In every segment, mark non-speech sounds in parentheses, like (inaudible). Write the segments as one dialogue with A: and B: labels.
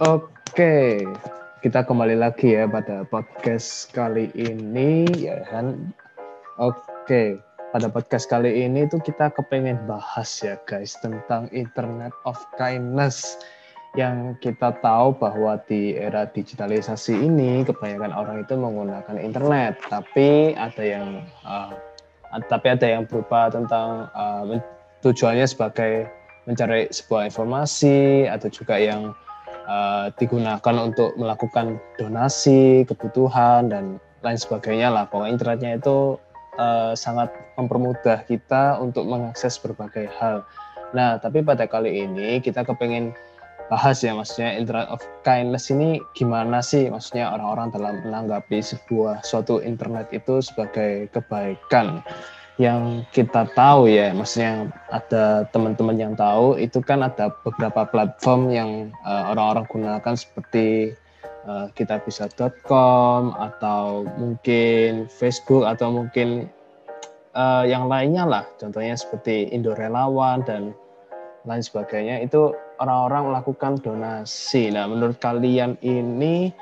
A: Oke, kita kembali lagi ya pada podcast kali ini ya kan. Oke, pada podcast kali ini tuh kita kepengen bahas ya guys tentang Internet of Kindness yang kita tahu bahwa di era digitalisasi ini kebanyakan orang itu menggunakan internet, tapi ada yang uh, tapi ada yang berupa tentang uh, tujuannya sebagai mencari sebuah informasi atau juga yang uh, digunakan untuk melakukan donasi kebutuhan dan lain sebagainya lah. Pokoknya internetnya itu uh, sangat mempermudah kita untuk mengakses berbagai hal. Nah tapi pada kali ini kita kepengen bahas ya maksudnya internet of kindness ini gimana sih? Maksudnya orang-orang dalam menanggapi sebuah suatu internet itu sebagai kebaikan yang kita tahu ya, maksudnya ada teman-teman yang tahu itu kan ada beberapa platform yang uh, orang-orang gunakan seperti uh, kitabisa.com atau mungkin Facebook atau mungkin uh, yang lainnya lah, contohnya seperti Indo Relawan dan lain sebagainya itu orang-orang melakukan donasi. Nah, menurut kalian ini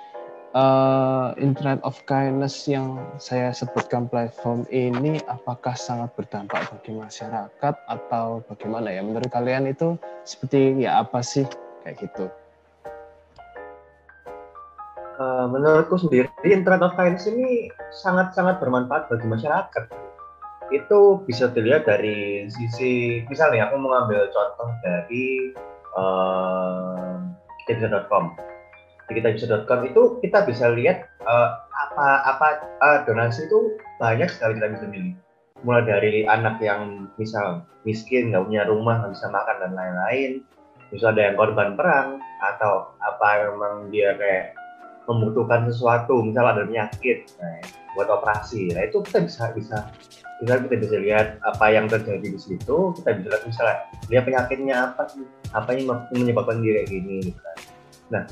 A: uh, Internet of Kindness yang saya sebutkan platform ini apakah sangat berdampak bagi masyarakat atau bagaimana ya menurut kalian itu seperti ya apa sih kayak gitu?
B: Uh, menurutku sendiri Internet of Kindness ini sangat-sangat bermanfaat bagi masyarakat. Itu bisa dilihat dari sisi misalnya aku mengambil contoh dari uh, kitabisa.com di kitabisa.com itu kita bisa lihat uh, apa apa uh, donasi itu banyak sekali kita bisa milih. Mulai dari anak yang misal miskin nggak punya rumah nggak bisa makan dan lain-lain. Bisa ada yang korban perang atau apa memang dia kayak membutuhkan sesuatu misal ada penyakit nah, buat operasi. Nah itu kita bisa bisa bisa kita bisa lihat apa yang terjadi di situ. Kita bisa lihat misalnya lihat penyakitnya apa sih? Apa yang menyebabkan dia kayak gini gitu kan. Nah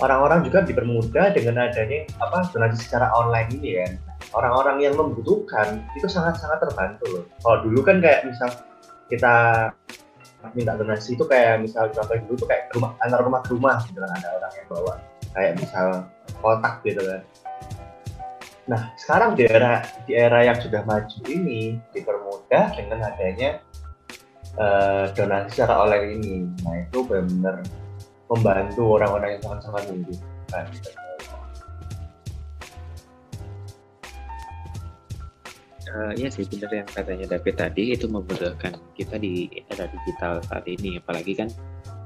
B: orang-orang juga dipermudah dengan adanya apa donasi secara online ini kan. Orang-orang yang membutuhkan itu sangat-sangat terbantu loh. Kalau dulu kan kayak misal kita minta donasi itu kayak misal contoh dulu tuh kayak rumah antar rumah ke rumah gitu kan ada orang yang bawa kayak misal kotak gitu kan. Nah sekarang di era di era yang sudah maju ini dipermudah dengan adanya uh, donasi secara online ini. Nah itu benar-benar membantu orang-orang yang sangat-sangat membutuhkan.
C: Uh, iya sih benar yang katanya David tadi itu memudahkan kita di era digital saat ini. Apalagi kan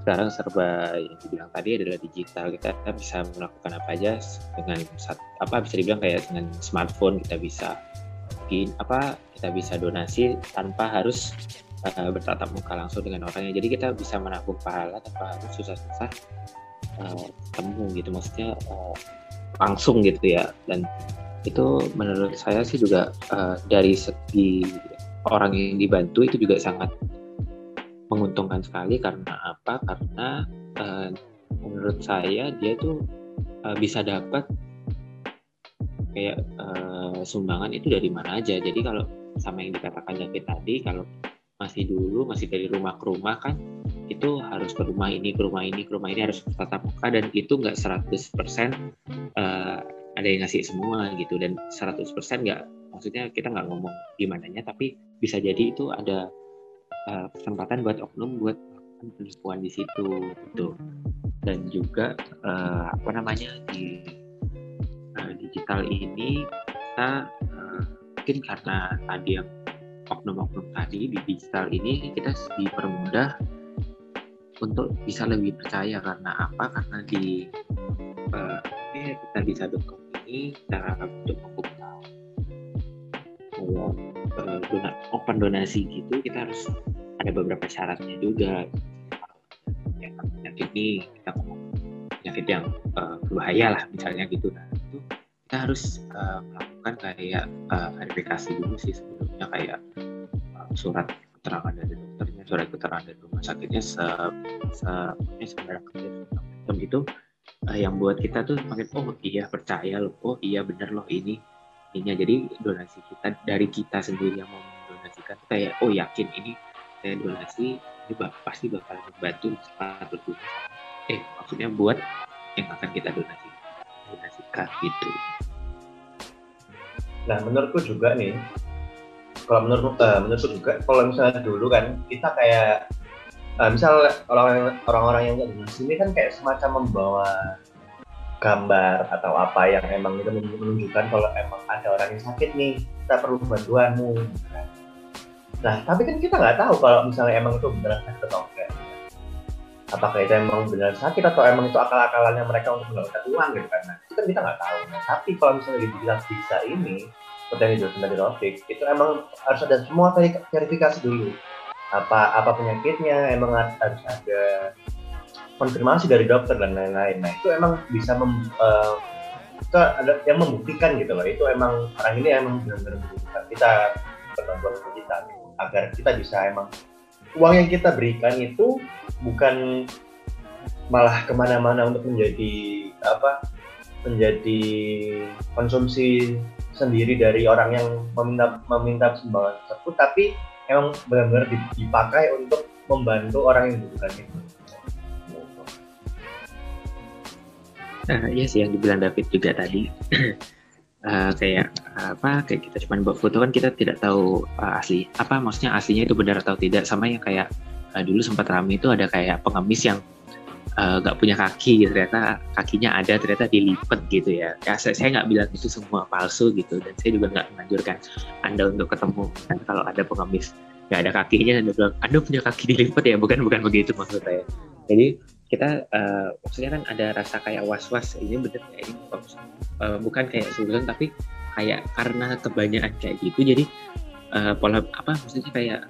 C: sekarang serba yang dibilang tadi adalah digital. Kita bisa melakukan apa aja dengan apa bisa dibilang kayak dengan smartphone kita bisa bikin apa kita bisa donasi tanpa harus uh, bertatap muka langsung dengan orangnya jadi kita bisa menabung pahala tanpa harus susah-susah uh, gitu. Maksudnya uh, langsung gitu ya. Dan itu menurut saya sih juga uh, dari segi orang yang dibantu itu juga sangat menguntungkan sekali. Karena apa? Karena uh, menurut saya dia tuh uh, bisa dapat kayak uh, sumbangan itu dari mana aja. Jadi kalau sama yang dikatakan David tadi kalau masih dulu masih dari rumah ke rumah kan itu harus ke rumah ini ke rumah ini ke rumah ini harus tatap muka dan itu nggak 100% uh, ada yang ngasih semua gitu dan 100% nggak maksudnya kita nggak ngomong gimana nya tapi bisa jadi itu ada uh, kesempatan buat oknum buat penipuan di situ gitu. Dan juga uh, apa namanya di uh, digital ini kita uh, mungkin karena tadi yang oknum-oknum tadi di digital ini kita dipermudah untuk bisa lebih percaya karena apa? Karena di uh, eh, kita bisa dukung ini cara untuk membuka kalau uh, dona, open donasi gitu kita harus ada beberapa syaratnya juga yang penyakit ini kita ngomong penyakit yang uh, berbahaya lah misalnya gitu nah itu kita harus uh, melakukan kayak uh, verifikasi dulu sih sebelumnya kayak surat keterangan dari dokternya, surat keterangan dari rumah sakitnya, se, se sebenarnya macam itu uh, yang buat kita tuh makin oh iya percaya loh, oh iya bener loh ini ini jadi donasi kita dari kita sendiri yang mau mendonasikan kayak oh yakin ini saya donasi ini pasti bakal membantu cepat berguna eh maksudnya buat yang akan kita donasi donasikan gitu
B: Nah, menurutku juga nih, kalau menurut uh, menurutku juga, kalau misalnya dulu kan kita kayak, uh, misal orang orang-orang yang di sini kan kayak semacam membawa gambar atau apa yang emang itu menunjukkan kalau emang ada orang yang sakit nih, kita perlu bantuanmu. Nah, tapi kan kita nggak tahu kalau misalnya emang itu beneran sakit atau. Apakah itu emang beneran sakit atau emang itu akal-akalannya mereka untuk mendapatkan uang gitu kan? Nah, itu kan kita nggak tahu. Nah, tapi kalau misalnya dibilang bisa ini, seperti yang dijelaskan dari itu emang harus ada semua verifikasi dulu. Apa apa penyakitnya, emang harus ada konfirmasi dari dokter dan lain-lain. Nah itu emang bisa mem, uh, itu ada yang membuktikan gitu loh. Itu emang orang ini emang benar-benar membutuhkan kita bantuan kita agar kita bisa emang uang yang kita berikan itu bukan malah ke mana-mana untuk menjadi apa menjadi konsumsi sendiri dari orang yang meminta meminta sumbangan tersebut tapi emang benar-benar dipakai untuk membantu orang yang membutuhkan itu.
C: Uh, iya sih yang dibilang David juga tadi (clears throat) uh, kayak apa kayak kita cuma buat foto kan kita tidak tahu uh, asli apa maksudnya aslinya itu benar atau tidak. Sama yang kayak uh, dulu sempat ramai itu ada kayak pengemis yang nggak uh, punya kaki ternyata kakinya ada ternyata dilipat gitu ya. Ya saya, saya nggak bilang itu semua palsu gitu dan saya juga nggak menganjurkan anda untuk ketemu kan kalau ada pengemis nggak ada kakinya anda bilang anda punya kaki dilipat ya. Bukan bukan begitu maksud saya. Jadi kita uh, maksudnya kan ada rasa kayak was-was. Ini bener kayak ini? Uh, bukan kayak sebelum tapi kayak karena kebanyakan kayak gitu jadi uh, pola apa maksudnya kayak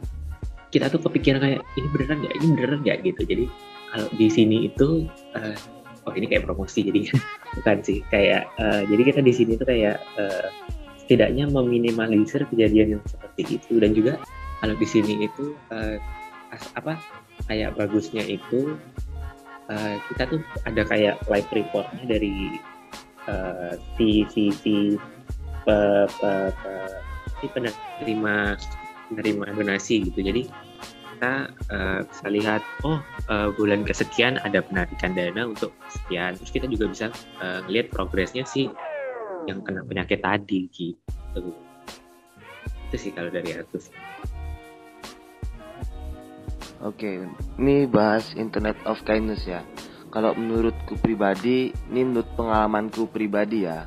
C: kita tuh kepikiran kayak ini beneran nggak? Ini beneran nggak? Gitu. Jadi kalau di sini itu uh, oh ini kayak promosi jadi (laughs) bukan sih. Kayak uh, jadi kita di sini tuh kayak uh, setidaknya meminimalisir kejadian yang seperti itu. Dan juga kalau di sini itu uh, apa kayak bagusnya itu uh, kita tuh ada kayak live reportnya dari uh, si si si pe, pe, pe, si penerima penerima donasi gitu. Jadi kita uh, bisa lihat oh uh, bulan kesekian ada penarikan dana untuk sekian terus kita juga bisa uh, ngelihat progresnya sih yang kena penyakit tadi gitu. Itu sih kalau dari aku sih
D: Oke, ini bahas Internet of Kindness ya. Kalau menurutku pribadi, ini menurut pengalamanku pribadi ya.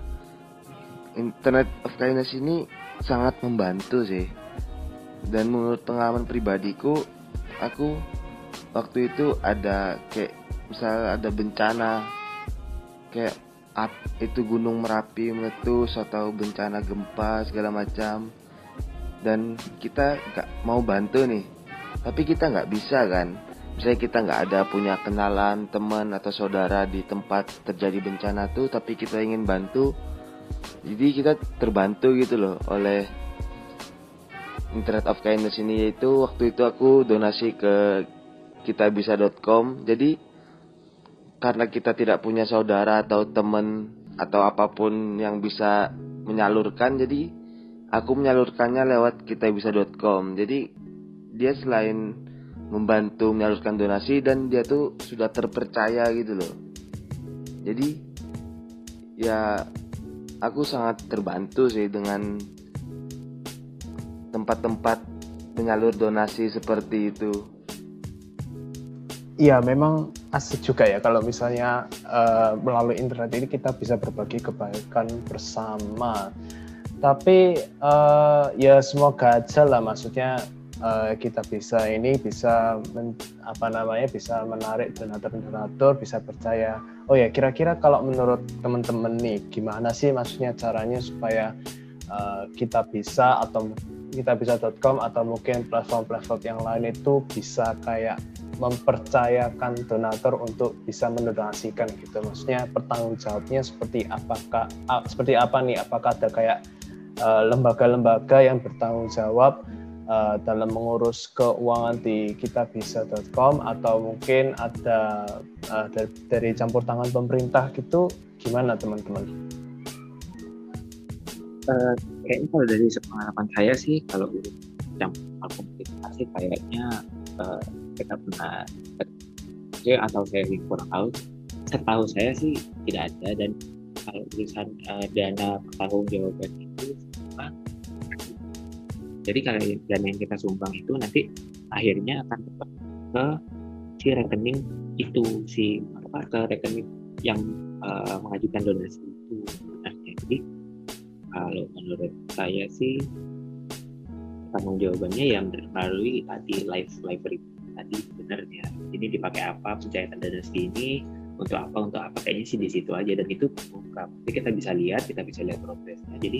D: Internet of Kindness ini sangat membantu sih. Dan menurut pengalaman pribadiku, aku waktu itu ada kayak misal ada bencana kayak up, itu gunung merapi meletus atau bencana gempa segala macam dan kita nggak mau bantu nih tapi kita nggak bisa kan? Misalnya kita nggak ada punya kenalan teman atau saudara di tempat terjadi bencana tuh tapi kita ingin bantu jadi kita terbantu gitu loh oleh Internet of Kindness ini. Yaitu waktu itu aku donasi ke kitabisa.com jadi karena kita tidak punya saudara atau teman atau apa pun yang bisa menyalurkan jadi aku menyalurkannya lewat kitabisa.com jadi dia selain membantu menyalurkan donasi dan dia tuh sudah terpercaya gitu loh jadi ya aku sangat terbantu sih dengan tempat-tempat penyalur donasi seperti itu
A: Iya, memang asik juga ya kalau misalnya uh, melalui internet ini kita bisa berbagi kebaikan bersama. Tapi uh, ya semoga aja lah, maksudnya uh, kita bisa ini bisa men, apa namanya bisa menarik donatur-donatur bisa percaya. Oh ya kira-kira kalau menurut teman-teman nih gimana sih maksudnya caranya supaya uh, kita bisa atau kita bisa.com atau mungkin platform-platform yang lain itu bisa kayak mempercayakan donatur untuk bisa mendonasikan gitu? Maksudnya pertanggung jawabnya seperti apakah seperti apa nih? Apakah ada kayak eh, lembaga-lembaga uh, yang bertanggung jawab uh, dalam mengurus keuangan di kitabisa.com atau mungkin ada uh, dari, dari campur tangan pemerintah gitu gimana teman-teman?
C: Uh, kayaknya kalau dari pengalaman saya sih kalau campur komunikasi kayaknya uh, kita pernah atau saya kurang tahu setahu saya sih tidak ada dan kalau tulisan uh, dana pertanggung jawaban itu jadi kalau dana yang kita sumbang itu nanti akhirnya akan tetap ke si rekening itu si apa ke rekening yang uh, mengajukan donasi itu nah, jadi kalau menurut saya sih tanggung jawabannya yang melalui tadi live live tadi sebenarnya ini dipakai apa pencairan dana segini untuk apa untuk apa kayaknya sih di situ aja. Dan itu terbuka. Jadi kita bisa lihat kita bisa lihat progresnya. Jadi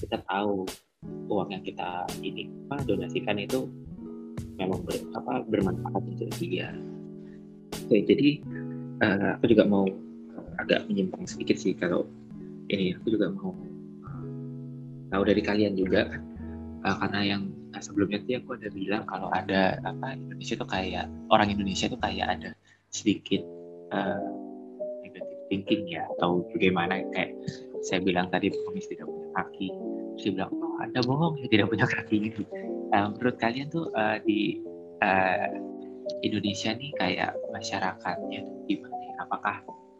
C: kita tahu uang yang kita ini apa donasikan itu memang ber, apa bermanfaat untuk dia. Oke jadi uh, aku juga mau agak menyimpang sedikit sih kalau ini aku juga mau tahu dari kalian juga. Uh, karena yang uh, sebelumnya tuh aku ada bilang kalau ada apa Indonesia tuh kayak orang Indonesia tuh kayak ada sedikit uh, negative thinking ya atau bagaimana kayak saya bilang tadi pengemis tidak punya kaki. Saya bilang oh anda bohong saya tidak punya kaki gitu. Uh, menurut kalian tuh uh, di uh, Indonesia nih kayak masyarakatnya tuh gimana ya? apakah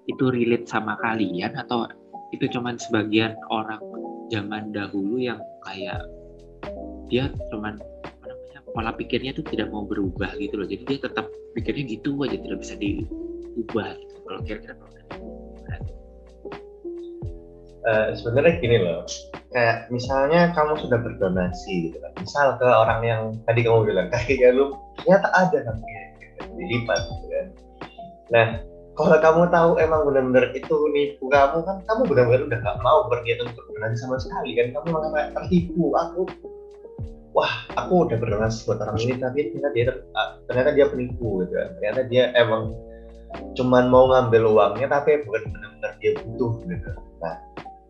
C: itu relate sama kalian atau itu cuman sebagian orang zaman dahulu yang kayak dia cuman apa namanya pola pikirnya tuh tidak mau berubah gitu loh. Jadi dia tetap pikirnya gitu aja tidak bisa diubah gitu. Kalau kira-kira
B: Uh, sebenarnya gini loh, kayak misalnya kamu sudah berdonasi gitu kan, misal ke orang yang tadi kamu bilang (laughs) kakinya lu ternyata ada kakinya dilipat gitu kan. Nah, kalau kamu tahu emang benar-benar itu nipu kamu kan kamu benar-benar udah gak mau berniat untuk berdonasi sama sekali kan. Kamu malah tertipu aku wah aku udah berdonasi buat orang ini tapi ternyata dia ternyata dia penipu gitu kan. Ternyata dia emang cuman mau ngambil uangnya tapi bukan benar-benar dia butuh gitu. Nah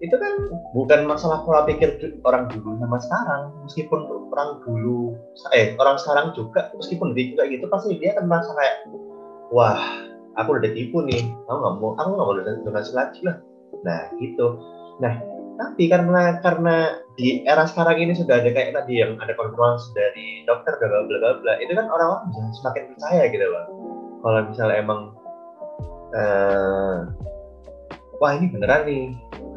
B: itu kan bukan masalah pola pikir orang dulu sama sekarang. Meskipun orang dulu eh orang sekarang juga meskipun dia juga gitu pasti dia akan merasa kayak wah aku udah ditipu nih. Aku nggak mau aku nggak mau donasi lagi lah. Nah gitu. Nah tapi karena karena di era sekarang ini sudah ada kayak tadi yang ada konfirmasi dari dokter bla bla bla bla itu kan orang-orang bisa semakin percaya gitu loh. Kalau misalnya emang uh, wah ini beneran nih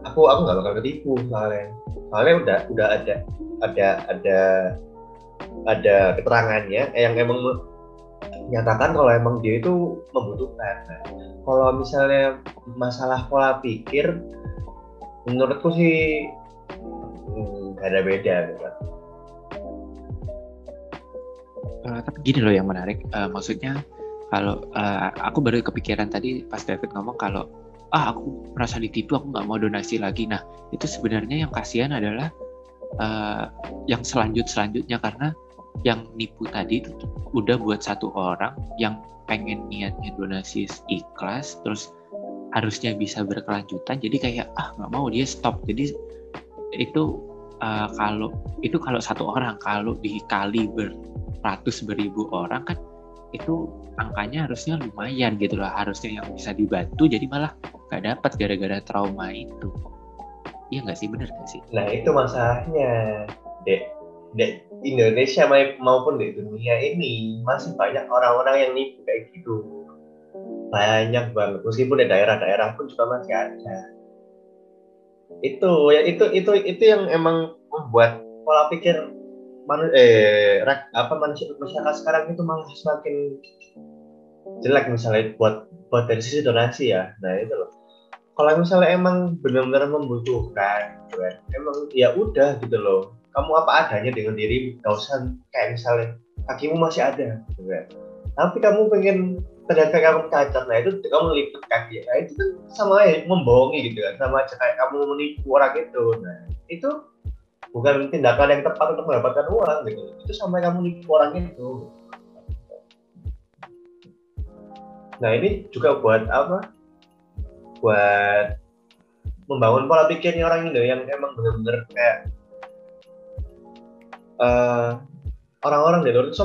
B: aku aku nggak bakal ketipu soalnya. Soalnya udah udah ada ada ada ada keterangannya yang emang menyatakan kalau emang dia itu membutuhkan. Nah, kalau misalnya masalah pola pikir menurutku sih hmm, ada beda gitu.
C: Uh, tapi gini loh yang menarik, uh, maksudnya kalau uh, aku baru kepikiran tadi pas David ngomong kalau ah aku merasa ditipu, aku nggak mau donasi lagi. Nah itu sebenarnya yang kasihan adalah uh, yang selanjut selanjutnya karena yang nipu tadi itu udah buat satu orang yang pengen niatnya donasi ikhlas, terus harusnya bisa berkelanjutan jadi kayak ah nggak mau dia stop jadi itu uh, kalau itu kalau satu orang kalau dikali beratus beribu orang kan itu angkanya harusnya lumayan gitu lah harusnya yang bisa dibantu jadi malah nggak dapat gara-gara trauma itu. Iya nggak sih? Bener nggak sih?
B: Nah itu masalahnya. Dek dek Indonesia maupun di dunia ini masih banyak orang-orang yang nipu kayak gitu. Banyak banget. Meskipun di daerah-daerah pun juga masih ada. Itu ya itu itu itu yang emang membuat pola pikir manu, eh apa manusia masyarakat sekarang itu malah semakin jelek misalnya buat buat dari sisi donasi ya. Nah itu loh. Kalau misalnya emang benar-benar membutuhkan gitu kan emang ya udah gitu loh. Kamu apa adanya dengan diri gak usah kayak misalnya kakimu masih ada gitu kan. Tapi kamu pengen ternyata kamu cacat nah itu kamu lipat kaki. Nah itu kan sama aja membohongi gitu kan. Sama aja kayak kamu menipu orang itu. Nah itu bukan tindakan yang tepat untuk mendapatkan uang gitu. Itu sama kamu menipu orang itu. Nah ini juga buat apa? Buat membangun pola pikirnya orang Indo yang emang benar-benar kayak uh, orang-orang di luar itu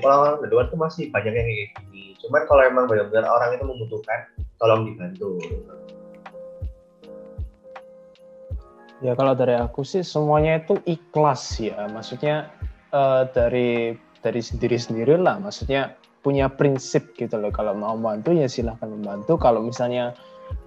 B: orang-orang di luar itu masih banyak yang kayak gini. Cuman kalau emang benar-benar orang itu membutuhkan tolong dibantu
A: ya kalau dari aku sih semuanya itu ikhlas ya. Maksudnya uh, dari dari sendiri sendiri lah maksudnya punya prinsip gitu loh. Kalau mau membantu ya silahkan membantu. Kalau misalnya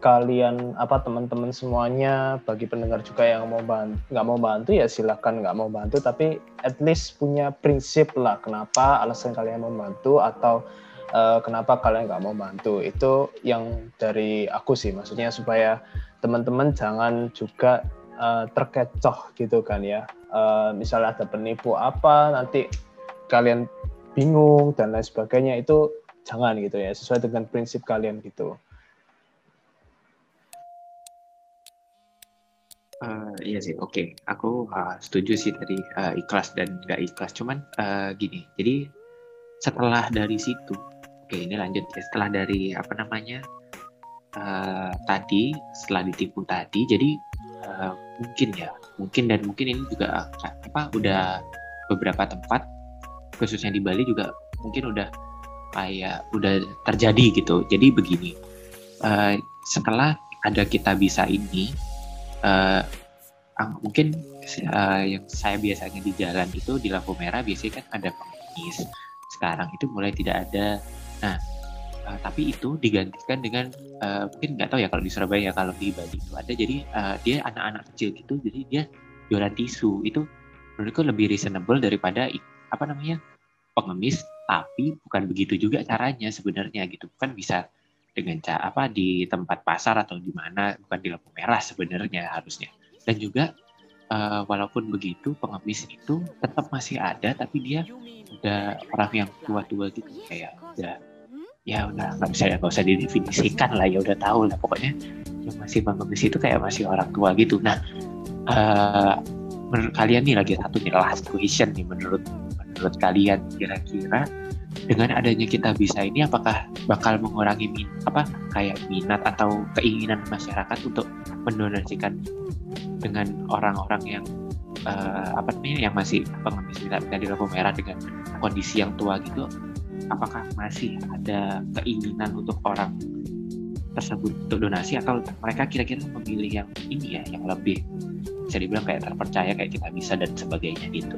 A: kalian apa teman-teman semuanya bagi pendengar juga yang mau bantu nggak mau bantu ya silahkan nggak mau bantu. Tapi at least punya prinsip lah kenapa alasan kalian mau bantu atau uh, kenapa kalian nggak mau bantu. Itu yang dari aku sih. Maksudnya supaya teman-teman jangan juga uh, terkecoh gitu kan ya uh, misalnya ada penipu apa nanti kalian bingung dan lain sebagainya itu jangan gitu ya sesuai dengan prinsip kalian gitu
C: Uh, iya sih, oke. Okay. Aku uh, setuju sih dari uh, ikhlas dan nggak ikhlas. Cuman uh, gini, jadi setelah dari situ, oke okay, ini lanjut ya. Setelah dari apa namanya uh, tadi, setelah ditipu tadi, jadi uh, mungkin ya, mungkin dan mungkin ini juga apa udah beberapa tempat, khususnya di Bali juga mungkin udah kayak udah terjadi gitu. Jadi begini, uh, setelah ada kita bisa ini uh, mungkin uh, yang saya biasanya di jalan itu di lampu merah biasanya kan ada pengemis. Sekarang itu mulai tidak ada. Nah uh, tapi itu digantikan dengan uh, mungkin nggak tahu ya kalau di Surabaya kalau di Bali itu ada. Jadi uh, dia anak-anak kecil gitu jadi dia jualan tisu. Itu menurutku lebih reasonable daripada apa namanya pengemis tapi bukan begitu juga caranya sebenarnya gitu. Kan bisa dengan cara apa di tempat pasar atau di mana bukan di lampu merah sebenarnya harusnya. Dan juga uh, walaupun begitu pengemis itu tetap masih ada tapi dia udah orang yang tua-tua gitu. Kayak udah ya udah nggak bisa nggak usah didefinisikan lah ya udah tahu lah. Pokoknya yang masih pengemis itu kayak masih orang tua gitu. Nah uh, menurut kalian nih lagi satu nih last question nih menurut menurut kalian kira-kira dengan adanya kita bisa ini apakah bakal mengurangi min, apa kayak minat atau keinginan masyarakat untuk mendonasikan dengan orang-orang yang uh, apa namanya yang masih pengemis minat di lampu merah dengan kondisi yang tua gitu apakah masih ada keinginan untuk orang tersebut untuk donasi atau mereka kira-kira memilih yang ini ya yang lebih bisa dibilang kayak terpercaya kayak kita bisa dan sebagainya gitu?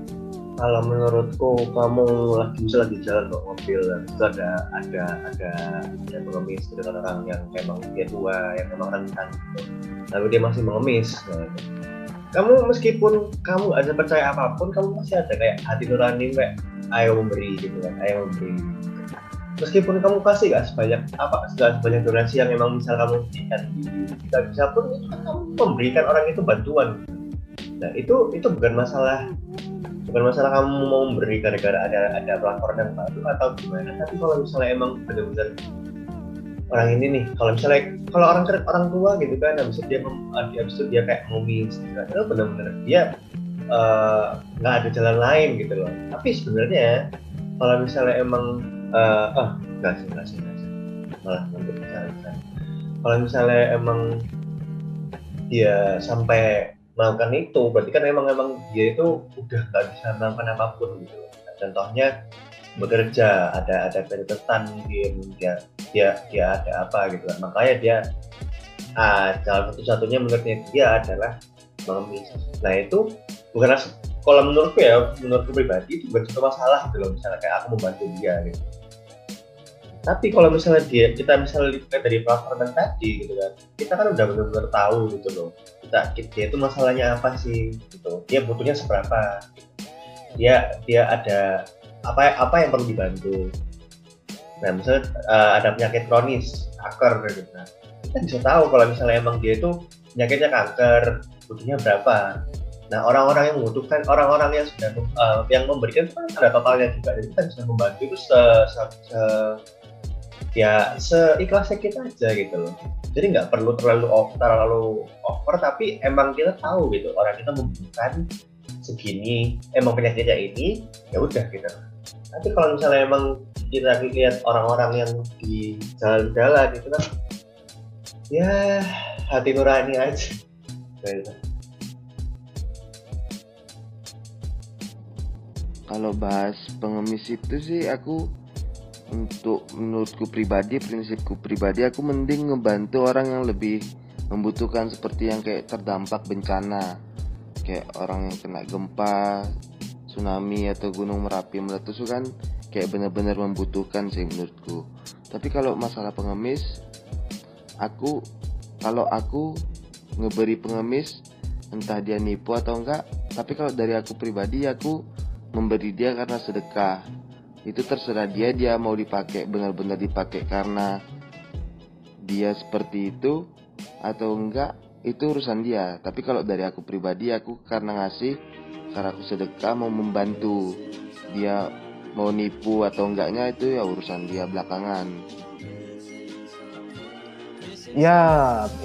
B: Kalau menurutku kamu lagi bisa lagi jalan bawa mobil. Dan itu ada ada ada ada pengemis dengan orang yang memang dia tua yang memang rentan gitu. tapi dia masih mengemis. Nah, kamu meskipun kamu ada percaya apa pun kamu masih ada kayak hati nurani kayak ayo memberi gitu kan. Ayo memberi. Meskipun kamu kasih gak sebanyak apa gak sebanyak donasi yang memang misal kamu berikan tidak bisa pun itu kan kamu memberikan orang itu bantuan. Nah itu itu bukan masalah bukan masalah kamu mau memberi gara-gara ada ada pelaporan yang baru atau gimana. Tapi kalau misalnya emang benar-benar orang ini nih kalau misalnya kalau orang orang tua gitu kan habis itu dia habis itu dia kayak ngomis gitu kan itu benar-benar dia nggak uh, ada jalan lain gitu loh. Tapi sebenarnya kalau misalnya emang uh, oh enggak sih enggak sih enggak sih. Malah nanti misalnya kalau misalnya emang dia sampai melakukan itu berarti kan emang emang dia itu udah nggak bisa melakukan apa pun gitu nah, contohnya bekerja ada ada ke depan mungkin dia dia dia ada apa gitu kan. Makanya dia ah, jalan satu-satunya menurutnya dia adalah mengemis nah itu bukan kalau menurutku ya menurutku pribadi itu bukan masalah gitu loh misalnya kayak aku membantu dia gitu. Tapi kalau misalnya dia kita misalnya lihat dari platform tadi gitu kan kita kan udah benar-benar tahu gitu loh kita dia itu masalahnya apa sih gitu. Dia butuhnya seberapa? Dia dia ada apa apa yang perlu dibantu? Nah misalnya uh, ada penyakit kronis kanker gitu. Nah kita bisa tahu kalau misalnya emang dia itu penyakitnya kanker butuhnya berapa nah orang-orang yang membutuhkan orang-orang yang sudah uh, yang memberikan itu kan ada totalnya juga. Jadi kita bisa membantu itu se, se, se ya seikhlasnya kita aja gitu loh. Jadi nggak perlu terlalu over, terlalu over tapi emang kita tahu gitu orang kita membutuhkan segini emang penyakitnya ini ya udah gitu. Tapi kalau misalnya emang kita lihat orang-orang yang di jalan-jalan gitu kan ya hati nurani aja. Gitu.
D: Kalau bahas pengemis itu sih aku untuk menurutku pribadi prinsipku pribadi aku mending ngebantu orang yang lebih membutuhkan seperti yang kayak terdampak bencana. Kayak orang yang kena gempa tsunami atau gunung merapi meletus kan kayak benar-benar membutuhkan sih menurutku. Tapi kalau masalah pengemis aku kalau aku ngeberi pengemis entah dia nipu atau enggak tapi kalau dari aku pribadi aku memberi dia karena sedekah. Itu terserah dia dia mau dipakai benar-benar dipakai karena dia seperti itu atau enggak itu urusan dia. Tapi kalau dari aku pribadi aku karena ngasih karena aku sedekah mau membantu dia mau nipu atau enggaknya itu ya urusan dia belakangan.
A: Ya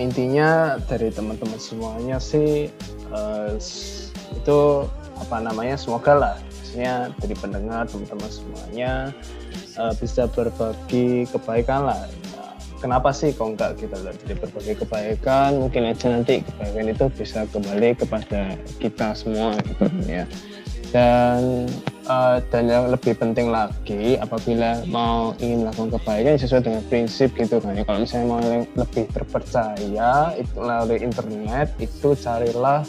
A: intinya dari teman-teman semuanya sih uh, itu apa namanya semoga lah maksudnya dari pendengar teman-teman semuanya uh, bisa berbagi kebaikan lah. Kenapa sih kok enggak kita lihat dari berbagai kebaikan? Mungkin aja nanti kebaikan itu bisa kembali kepada kita semua gitu ya. Dan uh, dan yang lebih penting lagi apabila mau ingin melakukan kebaikan sesuai dengan prinsip gitu kan ya. Kalau misalnya mau lebih terpercaya itu melalui internet itu carilah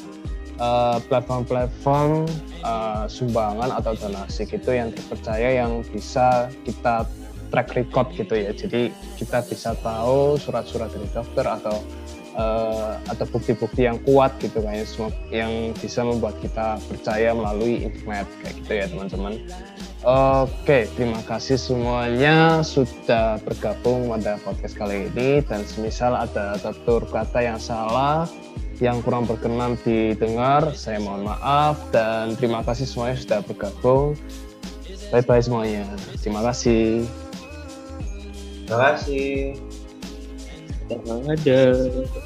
A: platform-platform uh, uh, sumbangan atau donasi gitu yang terpercaya yang bisa kita track record gitu ya. Jadi kita bisa tahu surat-surat dari dokter atau uh, atau bukti-bukti yang kuat gitu kan yang bisa membuat kita percaya melalui internet kayak gitu ya teman-teman. Oke, terima kasih semuanya sudah bergabung pada podcast kali ini dan semisal ada tutur kata yang salah yang kurang berkenan didengar, saya mohon maaf dan terima kasih semuanya sudah bergabung. Bye bye semuanya. Terima kasih.
B: Terima kasih.
C: Terima kasih.